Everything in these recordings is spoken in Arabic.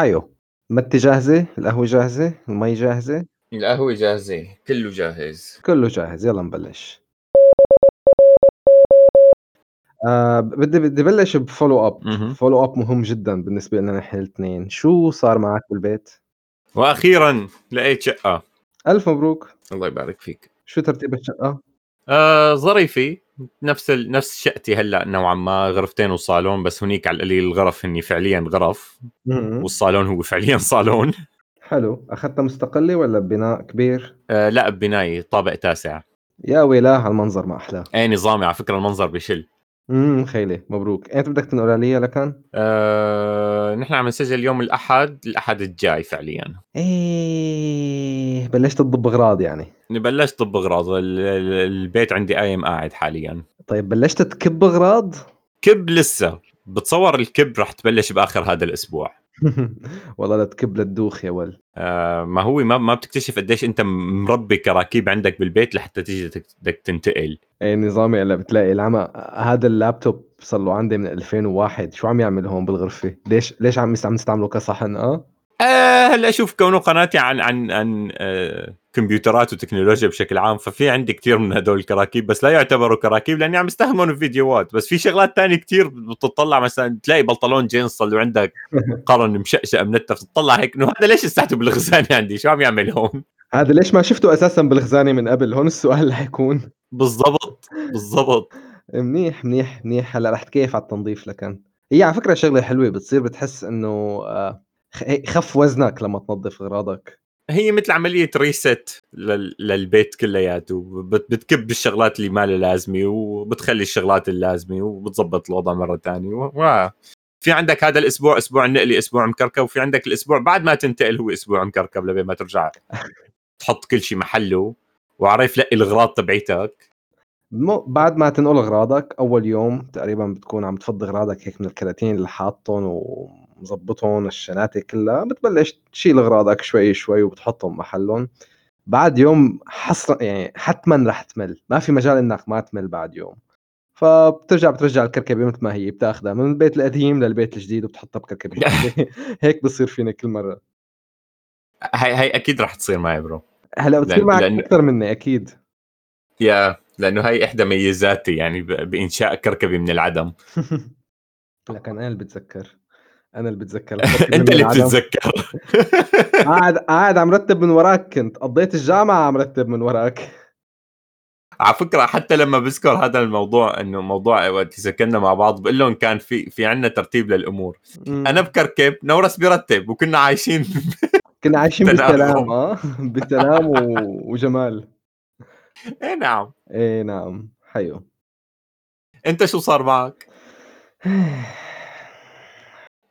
حيو متّي جاهزة، القهوة جاهزة، المي جاهزة؟ القهوة جاهزة، كلّه جاهز. كلّه جاهز، يالّا نبلّش. آآ بدي بدي بلّش up اهم. follow up مهم جدًا بالنسبة لنا نحن الاتنين، شو صار معك بالبيت؟ وأخيرًا لقيت شقة. ألف مبروك، الله يبارك فيك. شو ترتيب الشقة؟ آآ ظريفة، نفس ال نفس شقتي هلأ نوعًا ما، غرفتين وصالون، بس هونيك على القليل الغرف هني فعليًا غرف،. والصالون هو فعليًا صالون. حلو، أخدتها مستقلة والّا ببناء كبير؟ آآ لأ ببناية طابق تاسع. يا ويلاه على المنظر ما أحلاه. إيه نظامي على فكرة المنظر بيشل. إمم، خيلة مبروك، إمتى بدك تنقل عليها لكان؟ آآ نحن عم نسجل يوم الأحد، الأحد الجاي فعليًا. إيه بلشت تضب أغراض يعني. بلشت طب أغراض، ال ال البيت عندي قايم قاعد حاليًا. طيب بلشت تكب أغراض؟ كِب لسه، بتصور الكِب رح تبلش بآخر هذا الأسبوع. والله لا تكب لا تدوخ يا ولد. آآ ما هو ما ما بتكتشف قديش أنت مربّي كراكيب عندك بالبيت لحتى تيجي بدك تنتقل. إيه نظامي هلأ بتلاقي العمى هذا اللابتوب صار له عندي من 2001 شو عم يعمل هون بالغرفة؟ ليش ليش عم عم نستعمله كصحن آه؟ آآ هلأ شوف كونه قناتي عن عن عن آآ كمبيوترات وتكنولوجيا بشكل عام، ففي عندي كتير من هدول الكراكيب، بس لا يعتبروا كراكيب لإني عم استخدمهم بفيديوهات، بس في شغلات تانية كتير بتطلّع مثلًا تلاقي بنطلون جينز صار له عندك قرن مشقشق منتف، تطلّع هيك إنه هذا ليش لساته بالخزانة عندي، شو عم يعمل هون؟ هذا ليش ما شفته أساسًا بالخزانة من قبل؟ هون السؤال اللي حيكون. بالضبط، بالضبط. منيح، منيح، منيح، هلأ رح تكيف على التنظيف لكن. هي على فكرة شغلة حلوة بتصير بتحس خ هيك خف وزنك لمّا تنظف أغراضك. هي مثل عملية reset لل للبيت كلّياته، بت بتكب الشغلات اللي ما لها لازمة، وبتخلّي الشغلات اللازمة، وبتضبّط الوضع مرّة تانية، و و في عندك هذا الأسبوع أسبوع النقلة، أسبوع مكركب، وفي عندك الأسبوع بعد ما تنتقل هو أسبوع مكركب لبين ما ترجع تحط كل شي محله، وعرف لقي الأغراض تبعيتك. مو بعد ما تنقل أغراضك أول يوم تقريبًا بتكون عم تفضّي أغراضك هيك من الكراتين اللي حاطّن ومضبّطن، الشناتة كلّها، بتبلّش تشيل أغراضك شوي، شوي وبتحطّن محلّن. بعد يوم حصر يعني حتمًا رح تمل، ما في مجال إنّك ما تمل بعد يوم. فبترجع بترجّع الكركبة متل ما هي، بتاخدها من البيت القديم للبيت الجديد وبتحطّها جديدة هيك بصير فيني كل مرّة. هاي هاي أكيد رح تصير معي برو. هلأ بتصير لأن معك لأن أكتر منّي أكيد. يا لأنه هاي إحدى ميزاتي يعني ب بإنشاء كركبة من العدم. لكن أنا اللي باتذكّر، أنا اللي أنت من اللي. بتتذكّر. قاعد قاعد عم رتّب من وراك كنت، قضّيت الجامعة عم رتّب من وراك. على فكرة حتى لمّا باذكر هذا الموضوع إنه موضوع وقت سكننا مع بعض باقول لهم كان في في عندنا ترتيب للأمور، إمم. أنا بكركب، نورس بيرتّب، وكنا عايشين كنا عايشين. آه، بسلام و وجمال. إي نعم. إيه نعم، حيو. أنت شو صار معك؟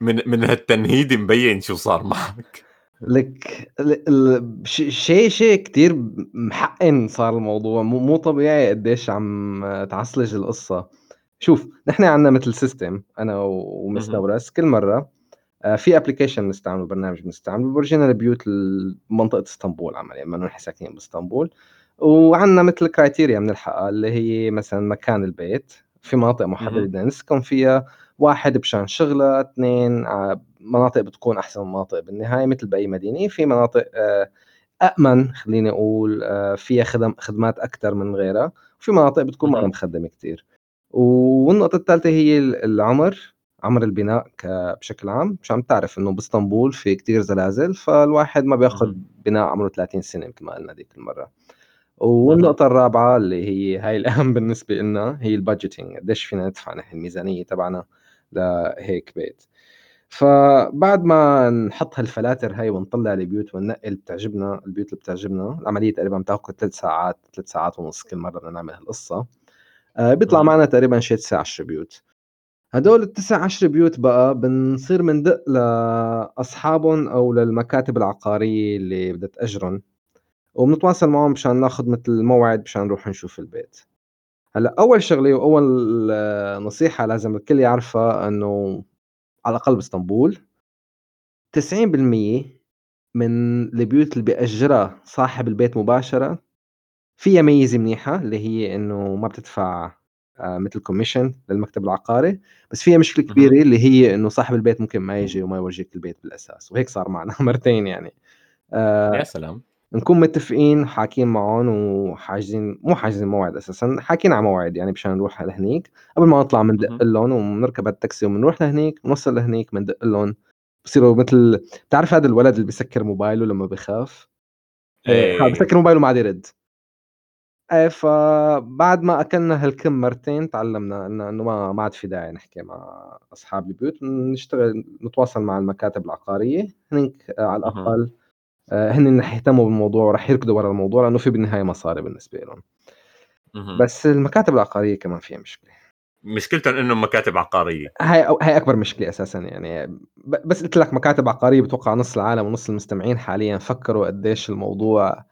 من من هالتنهيد مبين شو صار معك. لك ال ال ش شي شي كتير محقّن صار الموضوع، مو مو طبيعي قديش عم تعصلج القصّة. شوف، نحن عندنا مثل وMr اهم. نورس كل مرّة آآ في application بنستعمله، برنامج بنستعمله بيورجينا البيوت ال بمنطقة إسطنبول عمليًا، إنه نحن ساكنين بإسطنبول، وعندنا مثل criteria بنلحقها اللي هي مثلًا مكان البيت، في مناطق محددة اهم. بدنا نسكن فيها، 1 مشان شغلة، 2 ع مناطق بتكون أحسن من مناطق بالنهاية مثل بأي مدينة، في مناطق آآ أأمن خلّيني أقول آآ فيها خدم خدمات أكتر من غيرها، وفي مناطق بتكون ما اهم. مخدّمة كتير. والنقطة التالتة هي ال العمر، عمر البناء ك بشكل عام، مشان بتعرف إنه بإسطنبول في كتير زلازل، فالواحد ما بياخُد اهم. بناء عمره 30 سنة متل ما قلنا ديك المرّة. اهم. والنقطة الرابعة اللي هي هاي الأهم بالنسبة إلنا هي الbudgeting قديش فينا ندفع نحن الميزانية تبعنا لهيك بيت. فبعد ما نحط هالفلاتر هاي ونطلّع البيوت وننقّي اللي بتعجبنا، البيوت اللي بتعجبنا، العملية تقريبًا بتاخُد 3 ساعات، 3 ساعات ونُص كل مرّة بدنا نعمل هالقصّة. آآ بيطلع. معنا تقريبًا شي 9، 10 بيوت. هدول ال9، 10 بيوت بقى بنصير بندق لأصحابٌ أو للمكاتب العقارية اللي بدها تأجرن، وبنتواصل معهم مشان ناخُد متل موعد مشان نروح نشوف البيت. هلأ أول شغلة وأول نصيحة لازم الكل يعرفها إنه على الأقل بإسطنبول 90% من البيوت اللي بيأجّرها صاحب البيت مباشرة، فيها ميزة منيحة اللي هي إنه ما بتدفع آه، مثل commission للمكتب العقاري بس فيها مشكلة. كبيرة اللي هي إنه صاحب البيت ممكن ما يجي وما يورجيك البيت بالأساس وهيك صار معنا مرتين يعني آه، يا سلام نكون متفقين حاكيين معهم وحاجزين مو حاجزين موعد أساسا حاكيين على موعد يعني مشان نروح لهنيك. قبل ما نطلع بندق لهم وبنركب التاكسي وبنروح لهنيك بنوصل لهنيك بندق لهم. بصيروا مثل بتعرف هذا الولد اللي بيسكر موبايله لما بخاف إيه. إيه بسكر موبايله ما عاد يرد. إيه فبعد ما أكلنا هالكم مرتين تعلمنا انه إنه ما ما عاد في داعي نحكي مع أصحاب البيوت نشتغل نتواصل مع المكاتب العقارية هنيك آه، على آه، هن رح يهتموا بالموضوع ورح يركضوا ورا الموضوع لأنه في بالنهاية مصاري بالنسبة لهم. بس المكاتب العقارية كمان فيها مشكلة. مشكلتهم انهم مكاتب عقارية. هاي هاي أكبر مشكلة أساسا يعني. بس قلت لك مكاتب عقارية بتوقع نص العالم ونص المستمعين حاليا فكروا قديش الموضوع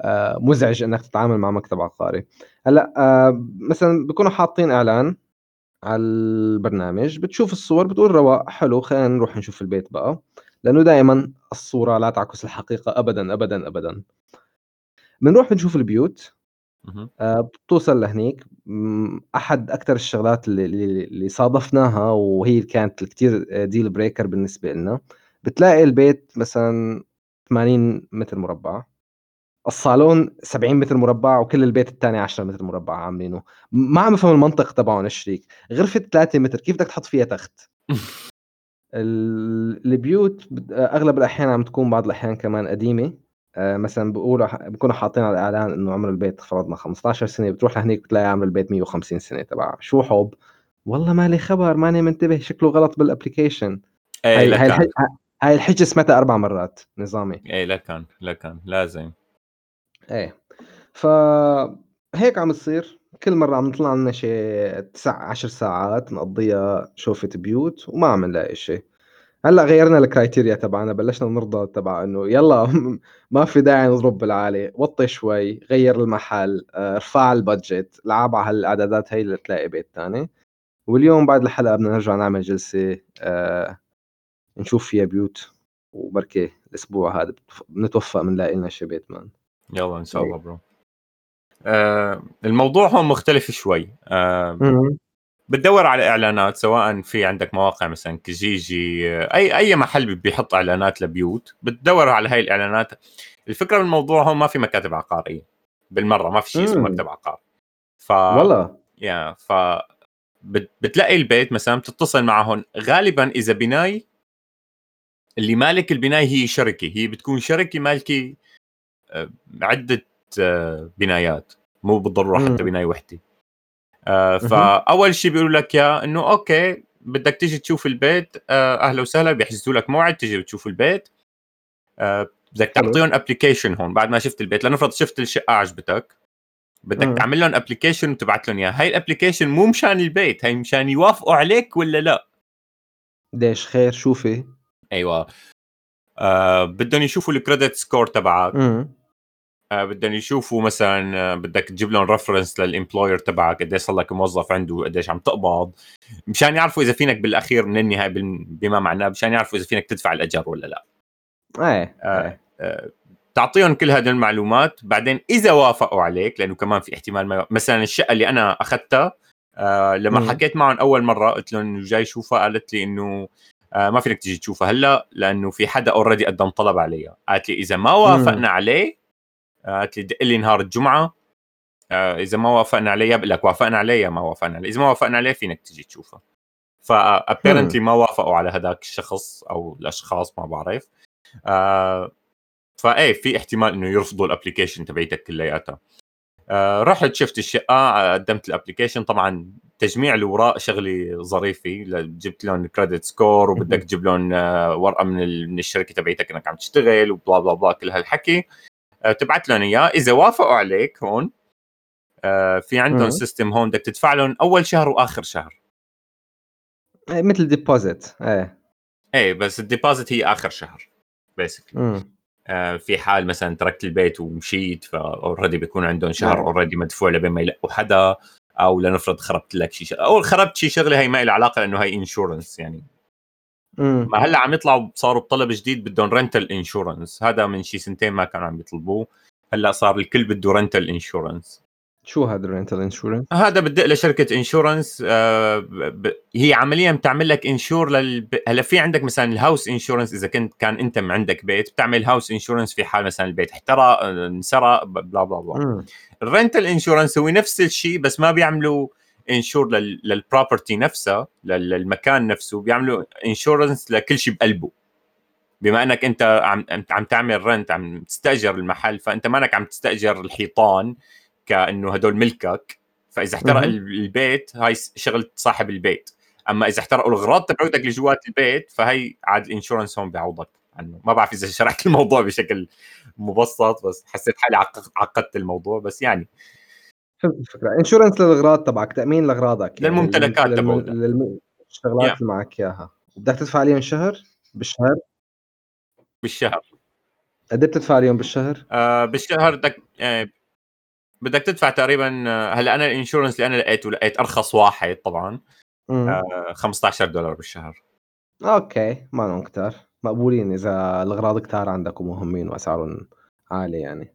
آه، مزعج إنك تتعامل مع مكتب عقاري. هلأ آه، مثلا بيكونوا حاطين إعلان على البرنامج بتشوف الصور بتقول رواق حلو خلينا نروح نشوف البيت بقى. لأنه دائما الصورة لا تعكس الحقيقة ابدا ابدا ابدا. بنروح بنشوف البيوت. آه، بتوصل لهنيك. أحد أكثر الشغلات اللي, اللي صادفناها وهي كانت كثير deal breaker بالنسبة لنا بتلاقي البيت مثلا 80 متر مربع. الصالون 70 متر مربع وكل البيت الثاني 10 متر مربع عاملينه. ما عم بفهم المنطق تبعهم ال شريك غرفة 3 متر كيف بدك تحط فيها تخت؟ ال- البيوت أغلب الأحيان عم تكون بعض الأحيان كمان قديمة. آه، مثلا بيقولوا ح- بيكونوا حاطين على الإعلان إنه عمر البيت فرضنا 15 سنة بتروح لهنيك بتلاقي عمر البيت 150 سنة تبع شو حب؟ والله مالي خبر ماني منتبه شكله غلط بال application إيه هاي هاي لكان. الحج... هاي الحجه سمعتها أربع مرات نظامي. إيه لكان لكان لازم. إيه. ف هيك عم تصير. كل مرة عم نطلع لنا شي تسع عشر ساعات نقضيها شوفة بيوت وما عم نلاقي شيء هلأ غيرنا ال criteria تبعنا بلشنا نرضى تبع إنه يلا ما في داعي نضرب بالعالي وطي شوي غير المحل آه، ارفع ال budget لعب على هالاعدادات هي لتلاقي بيت تاني. واليوم بعد الحلقة بدنا نرجع نعمل جلسة آه، نشوف فيها بيوت. وبركي الأسبوع هذا بنتوفق بنلاقي لنا شي بيت مان. يلا إن شاء الله برو الموضوع هون مختلف شوي. آه. بتدور على إعلانات سواء في عندك مواقع مثلا كجيجي آه، أي أي محل بيحط إعلانات لبيوت بتدور على هاي الإعلانات. الفكرة بالموضوع هون ما في مكاتب عقارية بالمرة ما في شيء اسمه. مكتب عقار ف والله. يا ف بت- بتلاقي البيت مثلا بتتصل معهم غالبا إذا بناي اللي مالك البنايه هي شركة. هي بتكون شركة مالكة آه، عدة آه، بنايات مو بالضرورة حتى. بناية وحدة. آه،. فأول شيء بيقولوا لك يا إنه أوكي بدك تيجي تشوف البيت آه، أهلا وسهلا بيحجزوا لك موعد تيجي بتشوف البيت. آه، بدك. تعطيهم application هون بعد ما شفت البيت لنفرض شفت الشقة عجبتك. بدك. تعمل لهم application وتبعت لهم اياه هاي ال application مو مشان البيت هي مشان يوافقوا عليك ولا لا؟ ديش خير شوفي أيوه. آه بدهم يشوفوا ال credit score تبعك. بدهم يشوفوا مثلا آه بدك تجيب لهم reference لل employer تبعك قديش صار لك موظف عنده قديش عم تقبض. مشان يعرفوا إذا فينك بالأخير من النهاية بما معناه مشان يعرفوا إذا فينك تدفع الأجر ولا لا. إيه آه. إيه. آه، تعطيهم كل هذه المعلومات. بعدين إذا وافقوا عليك لأنه كمان في احتمال ما مثلا الشقة اللي أنا أخذتها آه لما. حكيت معهم أول مرة قلت لهم إنه جاي شوفها قالت لي إنه آه ما فينك تيجي تشوفها هلأ لأنه في حدا already قدم طلب عليها. قالت لي إذا ما وافقنا عليه آه، قالت لي دق لي نهار الجمعة. آه إذا ما وافقنا عليه بقول لك وافقنا عليه يا ما وافقنا عليه إذا ما وافقنا عليه فينك تيجي تشوفها. ف apparently ما وافقوا على هذاك الشخص أو الأشخاص ما بعرف. آه فايه في احتمال إنه يرفضوا ال application تبعيتك كلياتها. آه رحت شفت الشقه آه، قدمت ال application طبعا تجميع الاوراق شغله ظريفة. ل- جبت لهم credit score وبدك. تجيب لهم آه، ورقة من ال- من الشركة تبعيتك إنك عم تشتغل وبلا بلا بلا كل هالحكي. آه، تبعت لهم إياه. إذا وافقوا عليك هون آه، في عندهم. system هون بدك تدفع لهم أول شهر وآخر شهر. إيه، مثل deposit إيه. إيه بس ال deposit هي آخر شهر basically آه، في حال مثلا تركت البيت ومشيت ف already بيكون عندهم شهر نعم. already مدفوع لبين ما يلقوا حدا أو لنفرض خربت لك شيء أو خربت شيء شغلة هي ما لها علاقة لأنه هي insurance يعني. ما هلا عم يطلعوا صاروا بطلب جديد بدهم rental insurance هذا من شي سنتين ما كانوا عم يطلبوه. هلا صار الكل بده رنتل انشورنس شو هذا ال rental insurance؟ هذا بدق لشركة insurance آه ب... هي عمليا بتعمل لك insure لل هلا في عندك مثلا ال house insurance إذا كنت كان أنت عندك بيت بتعمل house insurance في حال مثلا البيت احترق انسرق بلا بلا بلا. ال rental insurance هو نفس الشيء بس ما بيعملوا insure لل... لل property نفسها للمكان نفسه بيعملوا insurance لكل شيء بقلبه. بما إنك أنت عم عم تعمل rent عم تستأجر المحل فأنت مانك عم تستأجر الحيطان كأنه هدول ملكك. فإذا احترق البيت هاي شغلة صاحب البيت. أما إذا احترقوا الاغراض تبعوتك اللي جوات البيت فهي عاد ال insurance هون بيعوضك عنه ما بعرف إذا شرحت الموضوع بشكل مبسط بس حسيت حالي عقدت الموضوع بس يعني فهمت الفكرة. insurance للأغراض تبعك تأمين لأغراضك يعني للممتلكات للم... للشغلات yeah. اللي معك إياها. بدك تدفع عليهم شهر؟ بالشهر؟ بالشهر. قد إيه بتدفع عليهم بالشهر؟ آه بالشهر بدك آه بدك تدفع تقريبا آه، هلأ أنا ال insurance اللي أنا لقيته لقيت أرخص واحد طبعا. آه 15 دولار بالشهر. okay ما كتار. مقبولين إذا الأغراض كتار عندك ومهمين وأسعارهم عالية يعني.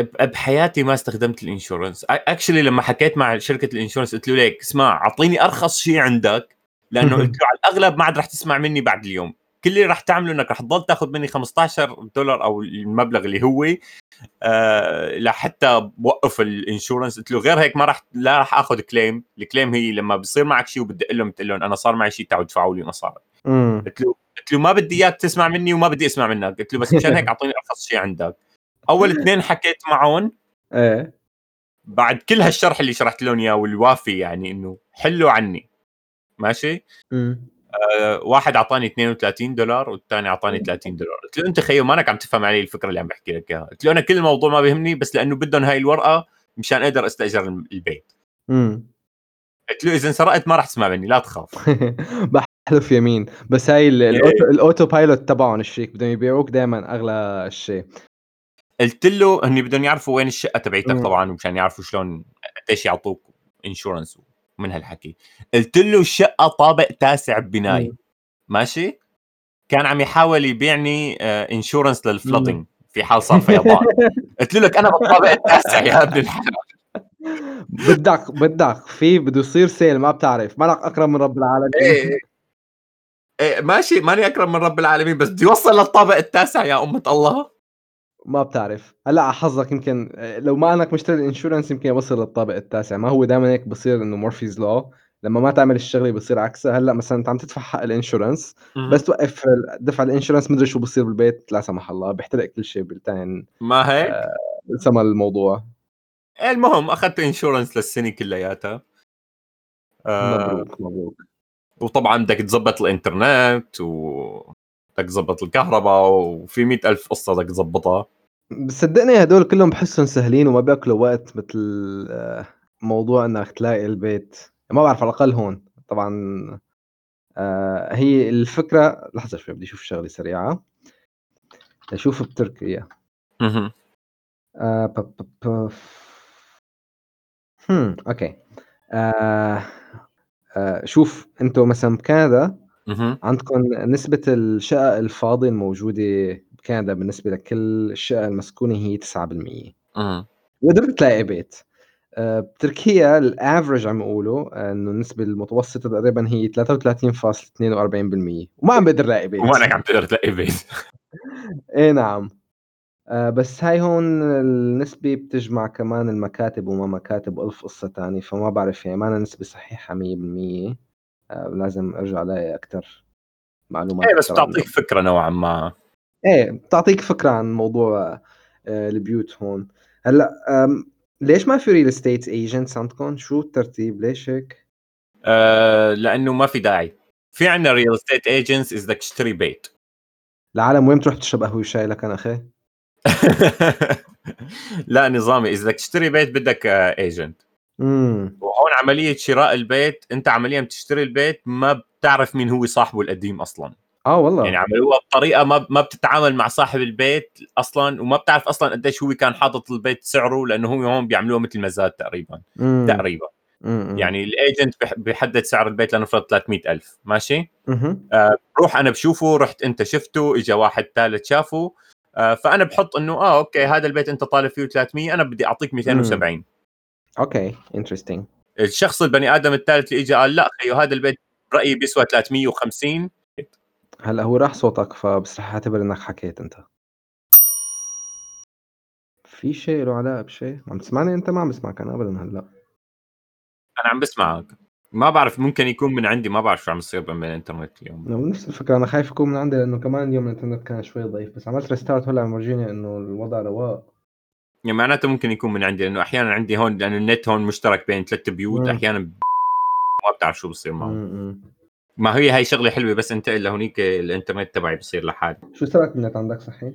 بحياتي ما استخدمت ال insurance. actually لما حكيت مع شركة ال insurance قلت له ليك اسمع أعطيني أرخص شيء عندك لأنه قلت له على الأغلب ما عاد رح تسمع مني بعد اليوم. كل اللي راح تعمله إنك راح تضل تاخذ مني 15 دولار أو المبلغ اللي هو آه لحتى بوقف الانشورنس. قلت له غير هيك ما راح لا راح آخذ كليم الكليم هي لما بصير معك شيء وبدق لهم بتقول لهم أنا صار معي شيء تعالوا ادفعوا لي مصاري. قلت له قلت له ما بدي إياك تسمع مني وما بدي أسمع منك. قلت له بس مشان هيك اعطيني أرخص شيء عندك. أول اثنين حكيت معهم. إيه. بعد كل هالشرح اللي شرحت لهم إياه والوافي يعني إنه حلوا عني. ماشي؟ امم آه، واحد أعطاني 32 دولار والثاني أعطاني 30 دولار. قلت له أنت خيو مانك عم تفهم علي الفكرة اللي عم بحكي لك إياها. قلت له أنا كل الموضوع ما بيهمني بس لأنه بدهم هاي الورقة مشان أقدر أستأجر البيت. امم قلت له إذا انسرقت ما راح تسمع مني لا تخاف. بحلف يمين. بس هاي ال auto, ال autopilot تبعهم الشيك بدهم يبيعوك دائما أغلى شيء قلت له هني بدهم يعرفوا وين الشقة تبعيتك طبعا ومشان يعرفوا شلون قديش يعطوك insurance من هالحكي. قلت له الشقة طابق تاسع ببنايه ماشي؟ كان عم يحاول يبيعني insurance لل flooding في حال صار فيضان قلت له لك أنا بالطابق التاسع يا ابن الحلال. بدك بدك. في بده يصير سيل ما بتعرف. مالك اكرم من رب العالمين. إيه إيه. ماشي. ماني اكرم من رب العالمين بس بدي يوصل للطابق التاسع يا أمة الله. ما بتعرف. هلأ على حظك يمكن لو ما أنك مشتري ال insurance يمكن يوصل للطابق التاسع. ما هو دائما هيك بصير إنه Murphy's law لما ما تعمل الشغلة بصير عكسها. هلأ مثلا أنت عم تدفع حق ال insurance بس توقف دفع ال insurance. مدري شو بصير بالبيت لا سمح الله. بيحترق كل شيء بالتين ما هيك؟ آه سما الموضوع. المهم أخذت insurance للسنة كلياتها. آه مبروك مبروك. وطبعا بدك تظبط الإنترنت و بدك تظبط الكهرباء وفي مئة ألف قصة بدك تظبطها. صدقني هدول كلهم بحسهم سهلين وما بيأكلوا وقت مثل آه، موضوع إنك تلاقي البيت. ما بعرف على الأقل هون. طبعا آه هي الفكرة لحظة شوي بدي أشوف شغلة سريعة. أشوف بتركيا. أها أوكي. آه آه شوف أنتم مثلا بكندا عندكم نسبة الشقق الفاضية الموجودة بكندا بالنسبة لكل الشقق المسكونة هي 9% أها وقدرت تلاقي بيت. آه، بتركيا الأفرج عم يقولوا إنه النسبة المتوسطة تقريبا هي 33.42% وما عم بقدر لاقي بيت. وما عم تقدر تلاقي بيت. إيه نعم. آه بس هاي هون النسبة بتجمع كمان المكاتب وما مكاتب. ألف قصة تاني فما بعرف يعني ما نسبة صحيحة مية بالمية. آه لازم أرجع الاقي أكثر معلومات إيه بس بتعطيك فكرة نوعا ما. إيه بتعطيك فكرة عن موضوع آه البيوت هون. هلأ ليش ما في real estate agents عندكم؟ شو الترتيب؟ ليش هيك؟ آه لأنه ما في داعي. في عندنا real estate agents إذا بدك تشتري بيت. العالم وين بتروح تشرب قهوة وشاي لك أنا أخي؟ لا نظامي. إذا بدك تشتري بيت بدك agent امم وهون عملية شراء البيت أنت عمليا بتشتري البيت ما بتعرف مين هو صاحبه القديم أصلا. آه والله. يعني عملوها بطريقة ما ما بتتعامل مع صاحب البيت أصلا وما بتعرف أصلا قديش هو كان حاطط البيت سعره لأنه هو هون بيعملوها مثل مزاد تقريبا. مم. تقريبا. مم. يعني ال agent بيحدد سعر البيت لنفرض 300000 ماشي؟ مم. آه بروح أنا بشوفه رحت أنت شفته اجى واحد ثالث شافه. آه فأنا بحط إنه آه okay هذا البيت أنت طالب فيه 300 أنا بدي أعطيك 270 okay interesting الشخص البني آدم الثالث اللي اجى قال لا خيو هذا البيت برايي بيسوى 350 هلا هو راح صوتك فبس رح أعتبر إنك حكيت أنت. في شيء له علاقة بشيء؟ عم تسمعني أنت؟ ما عم بسمعك أنا ابدا هلا. أنا عم بسمعك. ما بعرف ممكن يكون من عندي ما بعرف شو عم يصير بالانترنت اليوم. نفس الفكرة أنا خايف يكون من عندي لأنه كمان اليوم الإنترنت كان شوي ضعيف بس عملت restart هلا عم يورجيني إنه الوضع رواق. يعني معناته ممكن يكون من عندي لأنه أحيانا عندي هون لأنه النت هون مشترك بين ثلاث بيوت. أحيانا ما بتعرف شو بصير معه. ما هي هاي شغلة حلوة بس انتقل لهونيك الإنترنت تبعي بصير لحالي. شو سرعة النت عندك صحيح؟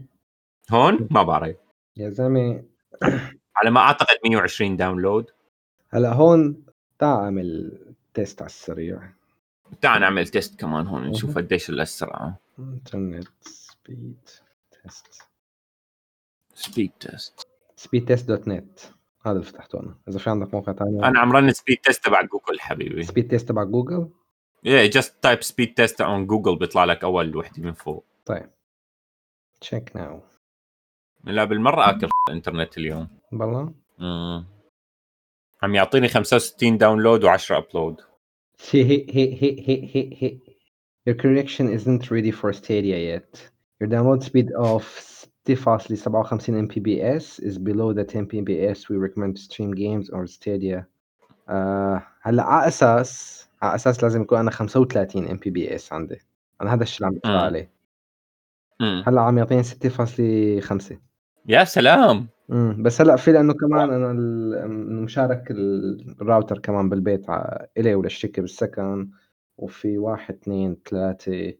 هون؟ ما بعرف. يا زلمة. على ما أعتقد 120 download هلأ هون تعال أعمل test على السريع. تعال نعمل test كمان هون نشوف. قديش الأسرع. internet speed test speed test speed test dot net هذا اللي فتحته أنا. إذا في عندك موقع ثاني أنا عم run speed test تبع جوجل حبيبي. speed test تبع جوجل yeah just type speed test on جوجل بيطلع لك أول وحدة من فوق. طيب. check now لا بالمرة أكل الإنترنت اليوم. بالله؟ مم. عم يعطيني 65 download و10 upload هي هي هي هي هي هي. Your connection isn't ready for Stadia yet. Your download speed of 6.57 Mbps is below the 10 Mbps we recommend to stream games or Stadia. آه هلا على أساس على أساس لازم يكون أنا 35 Mbps عندي. أنا هذا الشيء اللي عم بدفع آه. عليه. آه. هلا عم يعطيني 6.5 يا سلام. امم بس هلا في لأنه كمان أنا مشارك الراوتر كمان بالبيت آه، إلي وللشركه بالسكن وفي واحد اثنين ثلاثة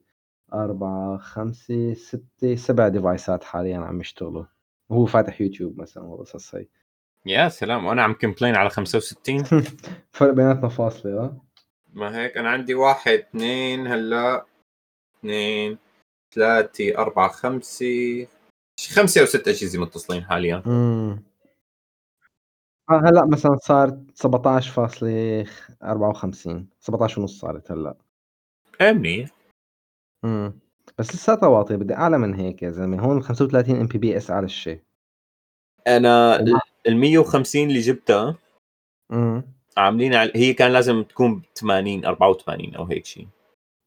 4 5 6 7 device ات حاليا عم يشتغلوا. هو فاتح يوتيوب مثلا والقصص هي يا سلام وأنا عم complain على 65 فرق بيناتنا فاصلة ها؟ ما هيك أنا عندي واحد اثنين هلا اثنين ثلاثة أربعة خمسة. خمسة أو ستة أجهزة متصلين حاليا. امم هلا مثلا صار 17.54 17 ونص صارت هلا. إيه منيح. بس لساتها واطية بدي أعلى من هيك يا زلمة. هون 35 Mbps أعلى الشيء أنا ال 150 اللي جبتها امم عاملين على... هي كان لازم تكون 80 84 أو هيك شيء.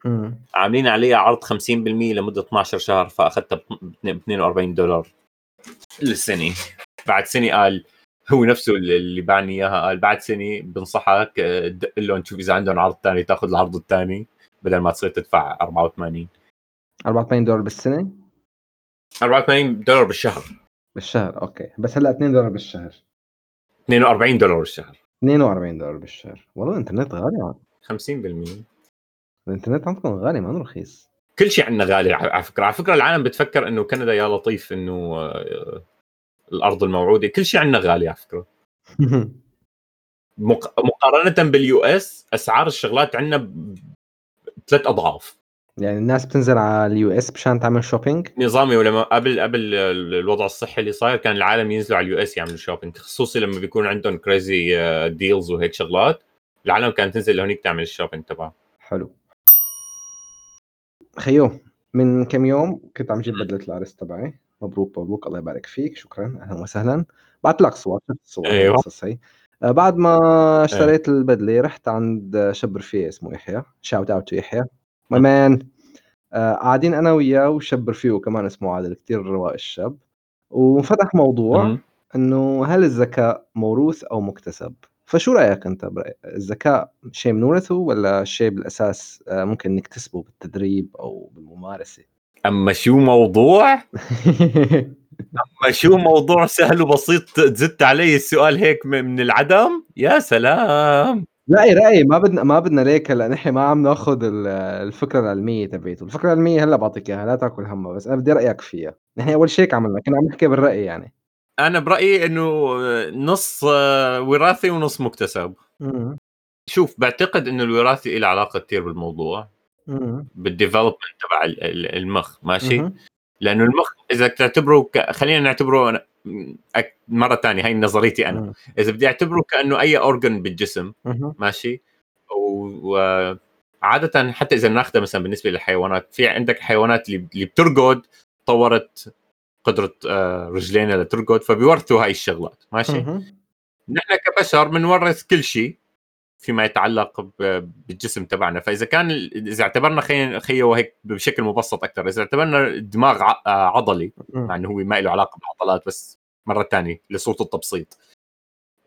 امم عاملين عليها عرض 50% لمدة 12 شهر فأخذتها ب 42 دولار للسنة. بعد سنة قال هو نفسه اللي اللي باعني إياها قال بعد سنة بنصحك آه، تدق لهم تشوف إذا عندهم عرض ثاني تاخذ العرض الثاني بدل ما تصير تدفع 84 84 دولار بالسنة؟ 84 دولار بالشهر. بالشهر أوكي. بس هلأ 2 دولار بالشهر. 42 دولار بالشهر. 42 دولار بالشهر. والله الإنترنت غالي 50% الإنترنت عندكم غالي ما رخيص. كل شيء عندنا غالي على فكرة. على فكرة العالم بتفكر إنه كندا يا لطيف إنه آه، الأرض الموعودة. كل شيء عندنا غالي على فكرة. مق... مقارنة بال US أسعار الشغلات عندنا. ثلاث أضعاف. يعني الناس بتنزل على ال US مشان تعمل شوبينج نظامي ولما قبل قبل الوضع الصحي اللي صاير كان العالم ينزلوا على ال US يعملوا shopping خصوصي لما بيكون عندهم crazy deals وهيك شغلات العالم كانت تنزل لهونيك تعمل ال shopping تبعها. حلو. خيو من كم يوم كنت عم جيب بدلة العرس تبعي. مبروك مبروك. الله يبارك فيك. شكرا. أهلا وسهلا. بعت لك صور. شفت الصور. القصص هي. آه، بعد ما اشتريت البدلة رحت عند شاب رفيق اسمه يحيى shout out to يحيى my man آه، قاعدين أنا وياه وشاب رفيقه كمان اسمه عادل كثير رواق الشاب. وفتح موضوع. إنه هل الذكاء موروث أو مكتسب؟ فشو رأيك أنت؟ الذكاء شيء بنورثه ولا شيء بالأساس آه، ممكن نكتسبه بالتدريب أو بالممارسة؟ أما شو موضوع؟ اما شو موضوع سهل وبسيط زدت علي السؤال هيك م- من العدم؟ يا سلام. رأي رأي. ما بدنا ما بدنا ليك هلا. نحن ما عم ناخذ ال- الفكرة العلمية تبعته، الفكرة العلمية هلا بعطيك إياها. لا تاكل همها. بس أنا بدي رأيك فيها، نحن أول شيء هيك عملنا كنا عم نحكي بالرأي يعني. أنا برأيي إنه نص آه، وراثي ونص مكتسب. امم شوف بعتقد إنه الوراثي له علاقة كثير بالموضوع. امم بال development تبع ال- ال- المخ. ماشي؟ مهم. لأنه المخ إذا تعتبره ك... خلينا نعتبره أنا- أك- مرة ثانية هاي نظريتي أنا. إذا بدي أعتبره كأنه أي organ بالجسم. ماشي و- وعاده حتى إذا ناخذها مثلا بالنسبة للحيوانات في عندك حيوانات اللي اللي بترقد طورت قدرة آه، رجلينها لترقد فبيورثوا هاي الشغلات ماشي. نحن كبشر بنورث كل شيء فيما يتعلق بالجسم تبعنا. فإذا كان إذا اعتبرنا خلينا خيو هيك بشكل مبسط أكثر إذا اعتبرنا الدماغ عضلي مع إنه هو ما له علاقة بالعضلات بس مرة ثانية لصوت التبسيط.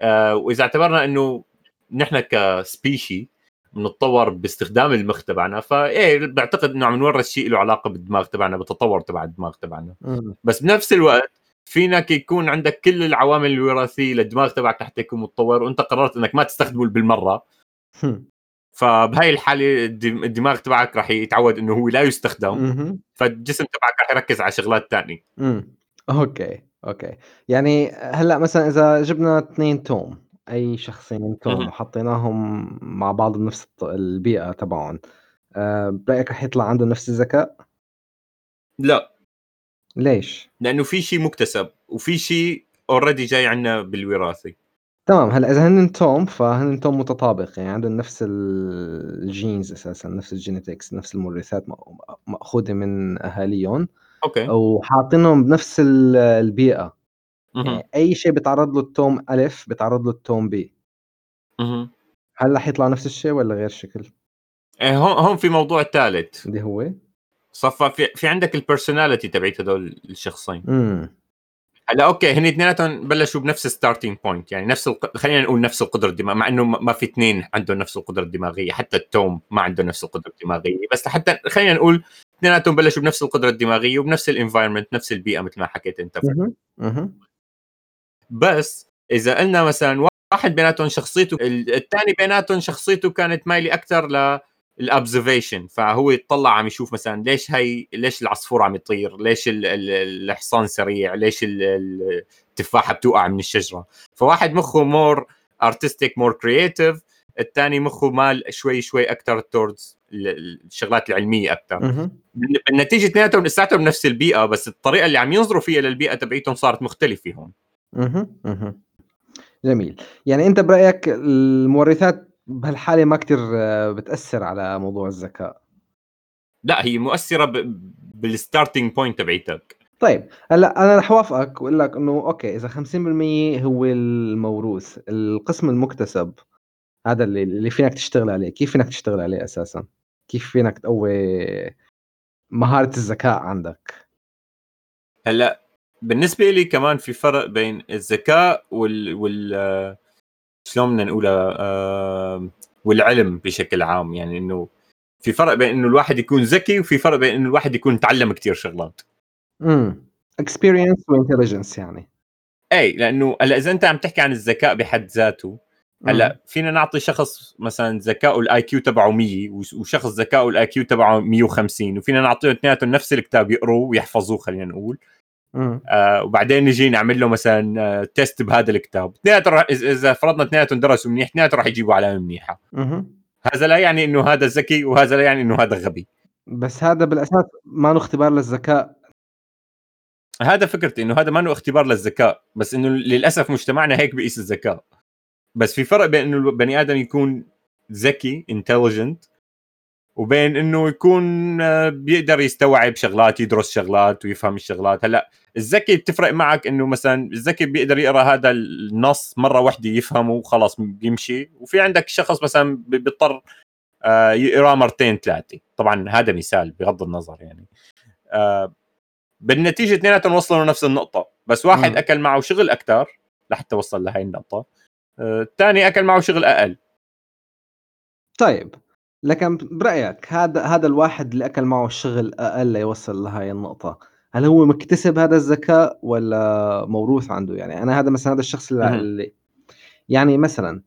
آه وإذا اعتبرنا إنه نحن كسبيشي بنتطور باستخدام المخ تبعنا فايه بعتقد إنه عم نورث شيء له علاقة بالدماغ تبعنا بالتطور تبع الدماغ تبعنا. بس بنفس الوقت فينك يكون عندك كل العوامل الوراثية للدماغ تبعك حتى يكون متطور وانت قررت إنك ما تستخدمه بالمرة. فبهاي الحالة الدماغ تبعك راح يتعود إنه هو لا يستخدم. فالجسم تبعك راح يركز على شغلات ثانية okay okay. يعني هلأ مثلا إذا جبنا اثنين توم أي شخصين توم وحطيناهم مع بعض بنفس البيئة تبعهم أه برأيك رح يطلع عندهم نفس الذكاء؟ لا. ليش؟ لأنه في شيء مكتسب وفي شيء already جاي عندنا بالوراثه تمام هلا إذا هن توم فهن توم متطابق يعني عندهم نفس الجينز أساسا نفس ال genetics نفس المورثات مأخوذة من أهاليهم. okay. وحاطينهم بنفس البيئة. يعني أي شيء بيتعرض له التوم الف بيتعرض له التوم بي. هل رح يطلع نفس الشيء ولا غير شكل؟ إيه هون هون في موضوع ثالث. اللي هو؟ صفى في, في عندك ال personality تبعت هدول الشخصين. امم هلا okay هن اثنيناتهم بلشوا بنفس starting point يعني نفس الق... خلينا نقول نفس القدرة الدماغيه مع إنه ما في اثنين عندهم نفس القدرة الدماغية حتى التوم ما عنده نفس القدرة الدماغية بس حتى خلينا نقول اثنيناتهم بلشوا بنفس القدرة الدماغية وبنفس ال environment نفس البيئة مثل ما حكيت أنت. بس إذا قلنا مثلا واحد بيناتهم شخصيته الثاني بيناتهم شخصيته كانت مايله أكثر ل ال observation فهو يطلع عم يشوف مثلا ليش هي ليش العصفور عم يطير؟ ليش الحصان سريع؟ ليش التفاحة بتوقع من الشجرة؟ فواحد مخه more artistic more creative الثاني مخه مال شوي شوي أكثر towards الشغلات العلمية أكثر بالنتيجة اثنيناتهم لساتهم نفس البيئة بس الطريقة اللي عم ينظروا فيها للبيئة تبعيتهم صارت مختلفة هون أها أها جميل. يعني أنت برأيك المورثات بهالحالة ما كتير بتأثر على موضوع الذكاء. لا هي مؤثرة ب... بال starting point تبعيتك. طيب هلأ أنا رح اوافقك وأقول لك إنه okay إذا 50% هو الموروث القسم المكتسب هذا اللي اللي فينك تشتغل عليه. كيف فينك تشتغل عليه أساسا؟ كيف فينك تقوي مهارة الذكاء عندك؟ هلأ بالنسبة لي كمان في فرق بين الذكاء وال وال شلون بدنا نقولها آه والعلم بشكل عام يعني إنه في فرق بين إنه الواحد يكون ذكي وفي فرق بين إنه الواحد يكون تعلم كثير شغلات. امم experience و intelligence يعني. اي لأنه هلأ إذا أنت عم تحكي عن الذكاء بحد ذاته هلأ فينا نعطي شخص مثلا ذكائه ال IQ تبعه 100 وشخص ذكائه ال IQ تبعه 150 وفينا نعطيهم اثنيناتهم نفس الكتاب يقروه ويحفظوه خلينا نقول. آه وبعدين نجي نعمل له مثلا آه test بهذا الكتاب. اثنيناتهم اذا فرضنا اثنيناتهم درسوا منيح اثنيناتهم راح يجيبوا علامة منيحة. هذا لا يعني إنه هذا ذكي وهذا لا يعني إنه هذا غبي. بس هذا بالأساس ما له اختبار للذكاء. هذا فكرتي إنه هذا ما له اختبار للذكاء بس إنه للأسف مجتمعنا هيك بيقيس الذكاء. بس في فرق بين إنه البني آدم يكون ذكي intelligent وبين إنه يكون آه، بيقدر يستوعب شغلات يدرس شغلات ويفهم الشغلات. هلأ الذكي بتفرق معك إنه مثلا الذكي بيقدر يقرأ هذا النص مرة واحدة يفهمه وخلاص بيمشي. وفي عندك شخص مثلا بيضطر آه، يقرأ مرتين ثلاثة. طبعا هذا مثال بغض النظر يعني. آه، بالنتيجة اثنيناتهم وصلوا لنفس النقطة. بس واحد م. أكل معه شغل أكثر لحتى وصل لهي النقطة. الثاني أكل معه شغل أقل. طيب. لكن برأيك هذا هذا الواحد اللي أكل معه الشغل أقل ليوصل لهي النقطة هل هو مكتسب هذا الذكاء ولا موروث عنده؟ يعني أنا هذا مثلا هذا الشخص اللي, اللي يعني مثلا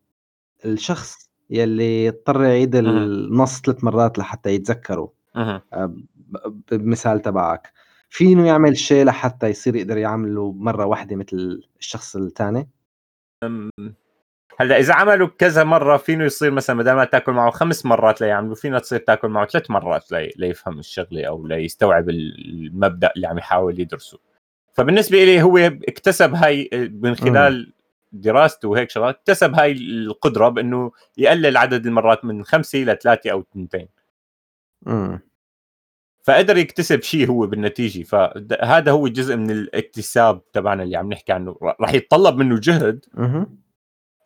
الشخص يلي اضطر يعيد النص ثلاث مرات لحتى يتذكره آه، بمثال تبعك فينه يعمل شيء لحتى يصير يقدر يعمله مرة واحدة مثل الشخص الثاني؟ هلا إذا عملوا كذا مرة فينه يصير مثلا بدل ما تاكل معه خمس مرات ليعملوا فينا تصير تاكل معه ثلاث مرات لي... ليفهم الشغلة أو ليستوعب المبدأ اللي عم يحاول يدرسه. فبالنسبة لي هو اكتسب هاي من خلال دراسته وهيك شغلات اكتسب هاي القدرة بأنه يقلل عدد المرات من خمسة لثلاثه أو اثنتين. فقدر يكتسب شيء هو بالنتيجة. فهذا هو جزء من الاكتساب تبعنا اللي عم نحكي عنه. راح يتطلب منه جهد.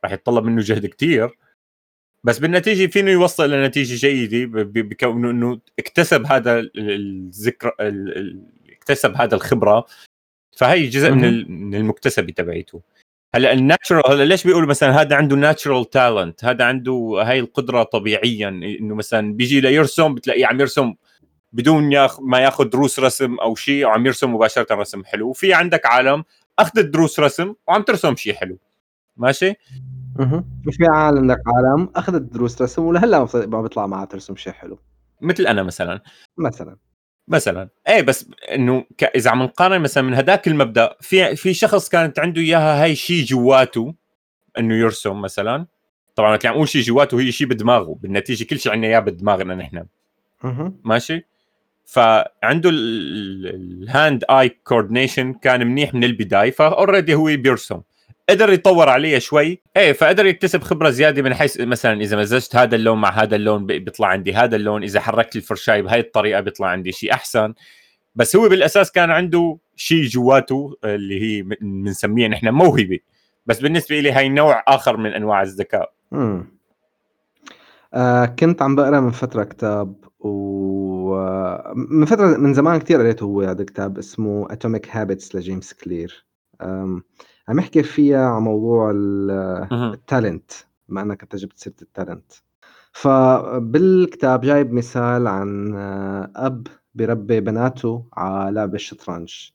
راح يتطلب منه جهد كتير. بس بالنتيجة فينه يوصل لنتيجه جيدة بكونه انه اكتسب هذا الذكر اكتسب هذا الخبرة. فهي جزء من من المكتسبه تبعيته. هلأ الناتشرال هلأ ليش بيقولوا مثلا هذا عنده ناتشرال تالنت هذا عنده هاي القدرة طبيعيا إنه مثلا بيجي ليرسم بتلاقيه عم يرسم بدون ياخ ما ياخذ دروس رسم أو شيء وعم يرسم مباشرة رسم حلو. وفي عندك عالم أخذت دروس رسم وعم ترسم شيء حلو. ماشي؟ أها في عالم عندك عالم اخذت دروس رسم ولهلا ما بيطلع معها ترسم شيء حلو. مثل أنا مثلا. مثلا. مثلا. إيه بس إنه ك... إذا عم نقارن مثلا من هذاك المبدأ في في شخص كانت عنده إياها هاي شيء جواته إنه يرسم مثلا. طبعا وقت عم أقول شيء جواته هي شيء بدماغه بالنتيجة كل شيء عندنا إياه بدماغنا نحن. ماشي؟ فعنده ال hand eye coordination كان منيح من البداية ف already هو بيرسم. قدر يطور عليها شوي. إيه فقدر يكتسب خبرة زيادة من حيث مثلا إذا مزجت هذا اللون مع هذا اللون بيطلع عندي هذا اللون. إذا حركت الفرشاي بهي الطريقة بيطلع عندي شيء أحسن. بس هو بالأساس كان عنده شيء جواته اللي هي بنسميها نحن موهبة. بس بالنسبة لي هي نوع آخر من أنواع الذكاء. امم آه كنت عم بقرأ من فترة كتاب ومن فترة من زمان كثير قريته هو هذا الكتاب اسمه Atomic Habits لجيمس كلير. عم يحكي فيها عن موضوع ال talent بما إنك أنت جبت سيرة ال talent فبالكتاب جايب مثال عن آه، أب بربي بناته على لعب الشطرنج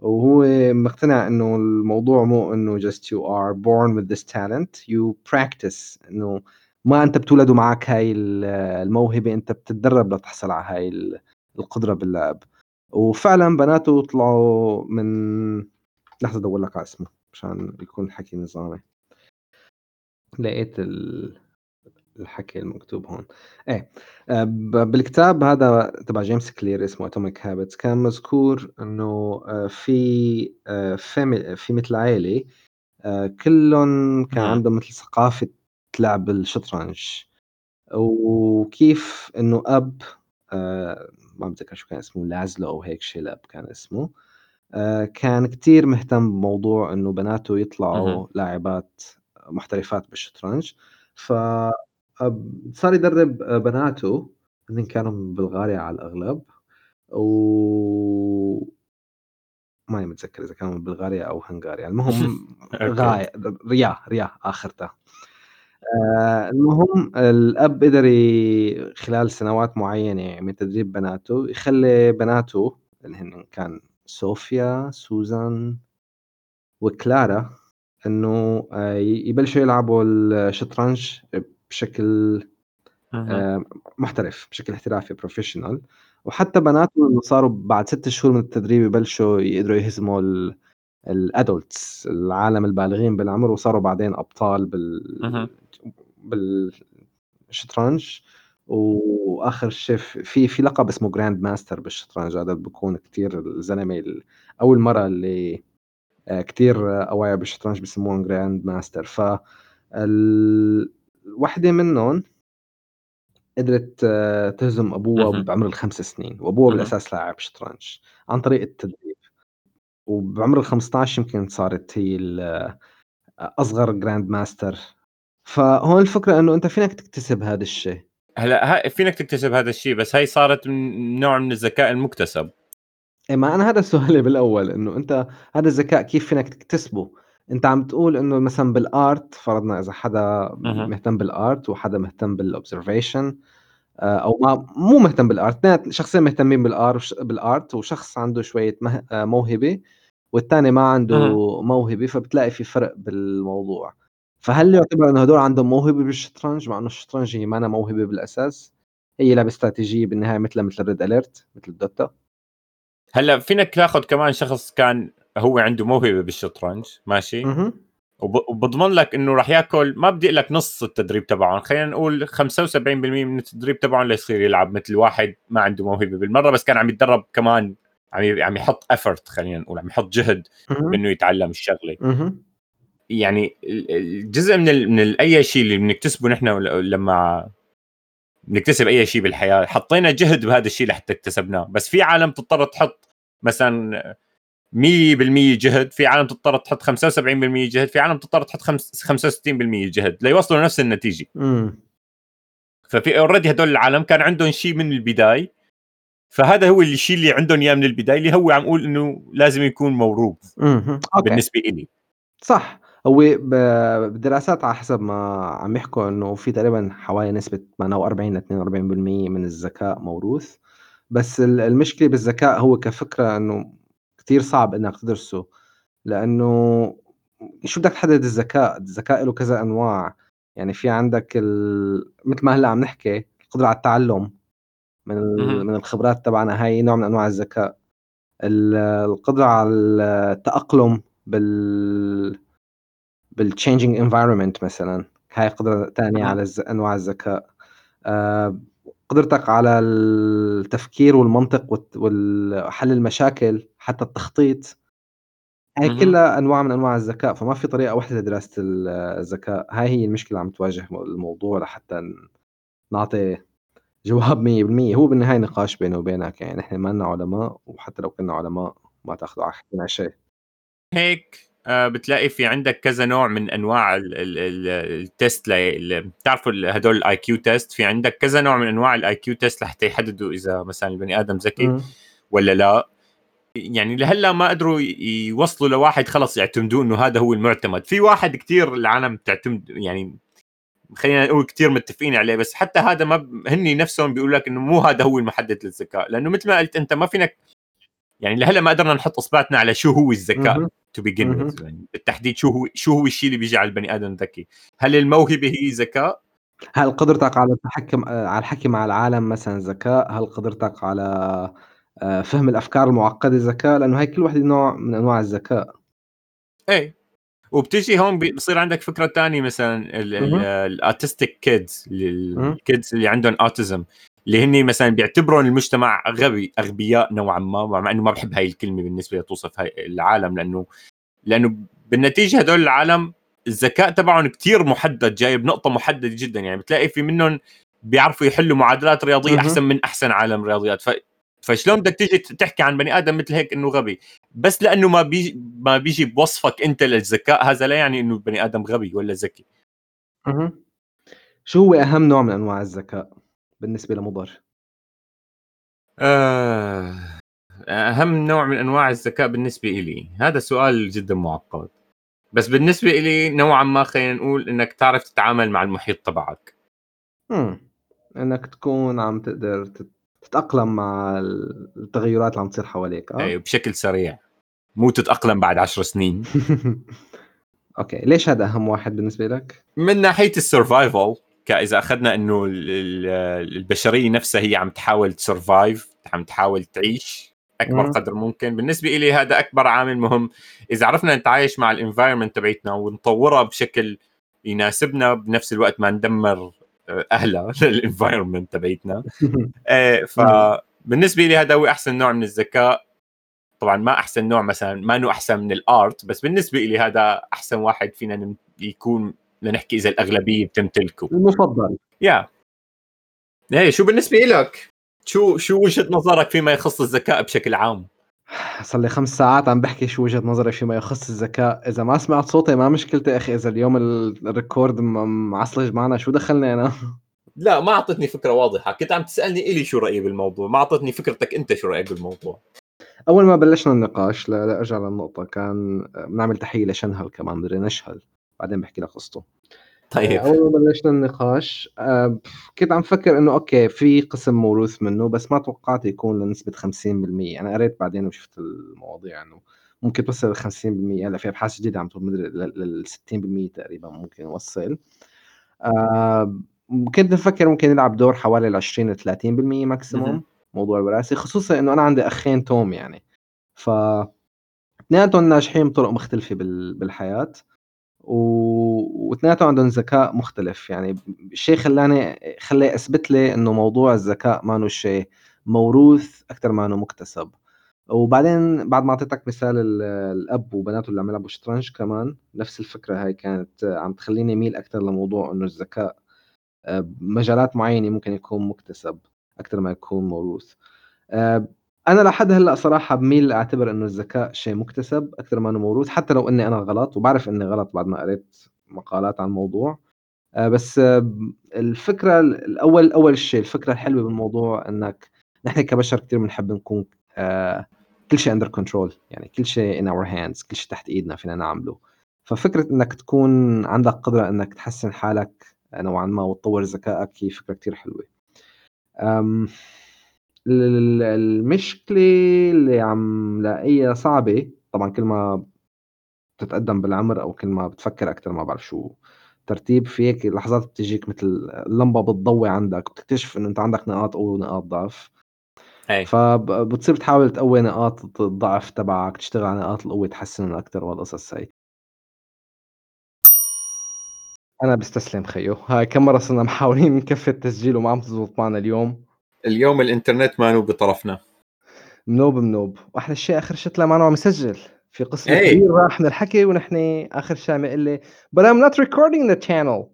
وهو مقتنع إنه الموضوع مو إنه just you are born with this talent you practice إنه ما أنت بتولد معك هاي الموهبة أنت بتتدرب لتحصل على هاي القدرة باللعب. وفعلا بناته طلعوا من لحظة أدور لك على اسمه. عشان يكون الحكي نظامي. لقيت الحكي المكتوب هون. إيه آه، بالكتاب هذا تبع جيمس كلير اسمه Atomic Habits كان مذكور إنه آه، في آه، في مثل عائله كلهم كان عندهم مثل ثقافة لعب الشطرنج. وكيف إنه أب ما بتذكر شو كان اسمه لازلو أو هيك شيء الأب كان اسمه. آه، كان كتير مهتم بموضوع إنه بناته يطلعوا لاعبات محترفات بالشطرنج، ف صار يدرّب بناته. هنّن كانوا من بلغاريا على الأغلب، و ماني متذكّر إذا كانوا من بلغاريا أو هنغاريا، المهم غاية رياه، رياه آخرته. آه، المهم الأب قدر خلال سنوات معيّنة من تدريب بناته يخلّي بناته اللي هن كان صوفيا، سوزان وكلارا إنه آه، يبلشوا يلعبوا الشطرنج بشكل آه، محترف، بشكل احترافي professional وحتى بناته إنه صاروا بعد ست شهور من التدريب يبلشوا يقدروا يهزموا ال adults العالم البالغين بالعمر وصاروا بعدين أبطال بال بالشطرنج. وآخر شيء في في لقب اسمه grandmaster بالشطرنج هذا بكون كثير الزلمة أول مرة اللي آه، كثير اوعي بالشطرنج بسموهم grandmaster ف وحدة منهم قدرت آه، تهزم أبوها بعمر الخمس سنين وأبوها بالأساس لاعب شطرنج عن طريق التدريب. وبعمر ال 15 يمكن صارت هي آه، أصغر grandmaster فهون الفكرة إنه أنت فينك تكتسب هذا الشيء. هلا فينك تكتسب هذا الشيء بس هي صارت من نوع من الذكاء المكتسب. إيه ما أنا هذا سؤالي بالأول إنه أنت هذا الذكاء كيف فينك تكتسبه؟ أنت عم تقول إنه مثلا بال art فرضنا إذا حدا مهتم بال art وحدا مهتم بال observation آه، أو ما مو مهتم بال art اثنين شخصين مهتمين بال art بال art وشخص عنده شوية آه، موهبة والثاني ما عنده موهبة فبتلاقي في فرق بالموضوع. فهل يعتبر إنه هدول عندهم موهبة بالشطرنج مع إنه الشطرنج هي ما موهبة بالأساس؟ هي لعبة استراتيجية بالنهاية مثلها مثل ال Red Alert مثل ال Dota هلأ فينك تاخذ كمان شخص كان هو عنده موهبة بالشطرنج ماشي؟ وبضمن لك إنه راح ياكل ما بدي أقول لك نص التدريب تبعهم خلينا نقول 75% من التدريب تبعهم ليصير يلعب مثل واحد ما عنده موهبة بالمرة بس كان عم يتدرب كمان عم عم يحط effort خلينا نقول عم يحط جهد بإنه يتعلم الشغلة. يعني الجزء من من أي شيء اللي بنكتسبه نحن لما بنكتسب أي شيء بالحياة حطينا جهد بهذا الشيء لحتى اكتسبناه. بس في عالم تضطر تحط مثلا 100% جهد في عالم تضطر تحط 75% جهد في عالم تضطر تحط 65% جهد ليوصلوا لنفس النتيجة. امم ففي اوريدي هدول العالم كان عندهم شيء من البداية فهذا هو الشيء اللي عندهم إياه من البداية اللي هو عم أقول إنه لازم يكون موروث بالنسبة لي صح. هو بالدراسات على حسب ما عم يحكوا إنه في تقريبا حوالي نسبة 48 ل 42% من الذكاء موروث. بس المشكلة بالذكاء هو كفكرة إنه كثير صعب إنك تدرسه لأنه شو بدك تحدد الذكاء؟ الذكاء له كذا أنواع. يعني في عندك ال... مثل ما هلأ عم نحكي القدرة على التعلم. من ال... من الخبرات تبعنا هاي نوع من أنواع الذكاء. القدرة على التأقلم بال بالchanging environment مثلا. هاي قدرة ثانية على الز... أنواع الذكاء. آه قدرتك على التفكير والمنطق وحل المشاكل حتى التخطيط. هاي كلها أنواع من أنواع الذكاء فما في طريقة واحدة لدراسة الذكاء. هاي هي المشكلة عم تواجه الموضوع لحتى نعطي جواب 100% هو بالنهاية نقاش بيني وبينك. يعني نحن ما لنا علماء وحتى لو كنا علماء ما تاخذوا على حكينا شيء. هيك. بتلاقي في عندك كذا نوع من أنواع ال test بتعرفوا هدول ال IQ test في عندك كذا نوع من أنواع ال IQ test لحتى يحددوا إذا مثلا البني آدم ذكي ولا لا. يعني لهلأ ما قدروا يوصلوا لواحد خلص يعتمدوا إنه هذا هو المعتمد. في واحد كثير العالم تعتمد يعني خلينا نقول كثير متفقين عليه بس حتى هذا ما هني نفسهم بيقول لك إنه مو هذا هو المحدد للذكاء. لأنه مثل ما قلت أنت ما فينك يعني لهلا ما قدرنا نحط اصبعتنا على شو هو الذكاء to begin يعني بالتحديد شو هو شو هو الشيء اللي بيجعل البني آدم ذكي؟ هل الموهبة هي ذكاء؟ هل قدرتك على التحكم على الحكي مع العالم مثلا ذكاء؟ هل قدرتك على آه، فهم الأفكار المعقدة ذكاء؟ لأنه هي كل وحدة نوع من أنواع الذكاء. إيه. وبتيجي هون بصير عندك فكرة ثانية مثلا ال autistic kids ال kids اللي عندهم autism اللي هن مثلا بيعتبرون المجتمع غبي أغبياء نوعا ما مع إنه ما بحب هاي الكلمة بالنسبة لتوصف هاي العالم لأنه لأنه بالنتيجة هدول العالم الذكاء تبعهم كتير محدد جاي بنقطة محددة جدا يعني بتلاقي في منهم بيعرفوا يحلوا معادلات رياضية أحسن من أحسن عالم رياضيات. ف... فشلون بدك تيجي تحكي عن بني آدم مثل هيك إنه غبي؟ بس لأنه ما بيجي ما بيجي بوصفك أنت للذكاء هذا لا يعني إنه البني آدم غبي ولا ذكي. شو هو أهم نوع من أنواع الذكاء؟ بالنسبة لمضر؟ آه، أهم نوع من أنواع الذكاء بالنسبة لي هذا سؤال جدا معقد. بس بالنسبة لي نوعا ما خلينا نقول إنك تعرف تتعامل مع المحيط تبعك. امم إنك تكون عم تقدر تتأقلم مع التغيرات اللي عم تصير حواليك آه؟ بشكل سريع. مو تتأقلم بعد عشر سنين. أوكي ليش هذا أهم واحد بالنسبة لك؟ من ناحية ال survival إذا أخذنا إنه البشرية نفسها هي عم تحاول ت survive عم تحاول تعيش أكبر م. قدر ممكن. بالنسبة لي هذا أكبر عامل مهم. إذا عرفنا نتعايش مع ال environment تبعتنا ونطورها بشكل يناسبنا بنفس الوقت ما ندمر آه، أهلها لل environment تبعتنا فبالنسبه لي هذا هو أحسن نوع من الذكاء. طبعا ما أحسن نوع مثلا ما إنه أحسن من ال art بس بالنسبة لي هذا أحسن واحد فينا يكون لنحكي إذا الأغلبية بتمتلكه المفضل. يا. إيه شو بالنسبة لك شو شو وجهة نظرك فيما يخص الذكاء بشكل عام؟ صار لي خمس ساعات عم بحكي شو وجهة نظري فيما يخص الذكاء. إذا ما سمعت صوتي ما مشكلتي أخي. إذا اليوم الريكورد معصلج معنا شو دخلني أنا؟ لا ما أعطتني فكرة واضحة. كنت عم تسألني إلي شو رأيي بالموضوع. ما أعطتني فكرتك أنت شو رأيك بالموضوع. أول ما بلشنا النقاش لارجع للنقطة. كان بنعمل تحية لشنهل كمان بدي نشهل. بعدين بحكي لك قصته. طيب. أول ما بلشنا النقاش آه، كنت عم فكر إنه okay في قسم موروث منه بس ما توقعت يكون لنسبة 50% أنا قريت بعدين وشفت المواضيع إنه ممكن توصل ل 50% هلأ في أبحاث جديدة عم تقول لل 60% تقريبا ممكن يوصل. آه كنت بفكر ممكن يلعب دور حوالي ال 20 ل 30% maximum موضوع الوراثة خصوصا إنه أنا عندي أخين توم يعني. ف اثنيناتهم ناجحين بطرق مختلفة بالحياة. واثنيناتهم عندهم ذكاء مختلف. يعني الشيء خلاني خلى أثبت لي إنه موضوع الذكاء ما شيء موروث أكثر ما انه مكتسب. وبعدين بعد ما أعطيتك مثال الأب وبناته اللي عم يلعبوا شطرنج كمان نفس الفكرة هاي كانت عم تخليني اميل أكثر لموضوع إنه الذكاء بمجالات معينة ممكن يكون مكتسب أكثر ما يكون موروث. أنا لحد هلأ صراحة باميل أعتبر إنه الذكاء شيء مُكتسب أكتر ما إنه موروث، حتى لو إني أنا غلط وباعرف إني غلط بعد ما قريت مقالات عن الموضوع، آآ بس ب الفكرة ال الأول أول شيء الفكرة الحلوة بالموضوع إنك نحن كبشر كتير بنحب نكون آآ كل شيء under control يعني كل شيء in our hands كل شيء تحت إيدنا فينا نعمله، ففكرة إنك تكون عندك قدرة إنك تحسّن حالك نوعًا ما وتطوّر ذكائك هي فكرة كتير حلوة. آمم المشكلة اللي عم لاقيها صعبة، طبعًا كل ما بتتقدّم بالعمر أو كل ما بتفكّر أكتر ما بعرف شو ترتيب، في هيك لحظات بتجيك متل اللمبة بتضوّي عندك وبتكتشف إنه أنت عندك نقاط قوة ونقاط ضعف. أي. فب بتصير تحاول تقوّي نقاط الضعف تبعك، تشتغل على نقاط القوة تحسّنن أكتر وهالقصص هاي. أنا باستسلم خيو، هاي كم مرّة صرنا محاولين نكفّي التسجيل وما عم تزبط معنا اليوم. اليوم الإنترنت مانو بطرفنا. منوب، منوب، وأحلى شي آخر شي طلع معنا عم يسجّل، في قسم إيه. كبير راح من الحكي ونحن آخر شي عم يقول لي but I'm not recording the channel.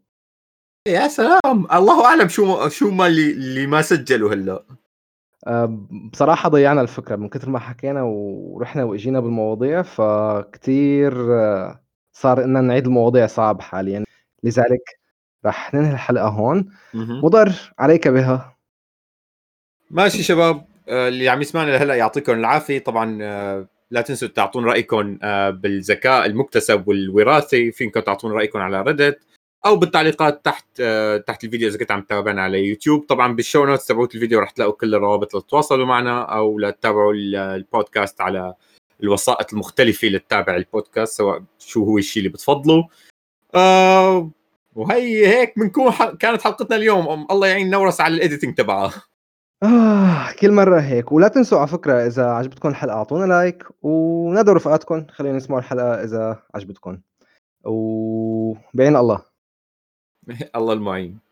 يا سلام! الله أعلم شو شو ما اللي اللي ما سجّلوا هلّأ. آآ بصراحة ضيّعنا الفكرة من كتر ما حكينا ورُحنا وإجينا بالمواضيع، فكتير صار إنّا نعيد المواضيع صعب حاليًا، لذلك رح ننهي الحلقة هون،. مُضر عليك بها. ماشي شباب، آآ اللي عم يسمعنا لهلّأ يعطيكم العافية، طبعًا آه، لا تنسوا تعطون رأيكم آآ بالذكاء المُكتسب والوراثي، فينكم تعطون رأيكم على Reddit أو بالتعليقات تحت آه، تحت الفيديو إذا كنتوا عم تتابعنا على يوتيوب، طبعًا بالshow notes تبعوت الفيديو رح تلاقوا كل الروابط لتتواصلوا معنا أو لتتابعوا ال البودكاست على الوسائط المختلفة لتتابع البودكاست سواء شو هو الشي اللي بتفضلوا. وهي هيك بنكون كانت حلقتنا اليوم، الله يعين نورس على الediting تبعها. آه، كل مرّة هيك، ولا تنسوا على فكرة إذا عجبتكم الحلقة أعطونا لايك ونادوا رفقاتكم خلّيهم يسمعوا الحلقة إذا عجبتكم، وبعين الله. الله المعين.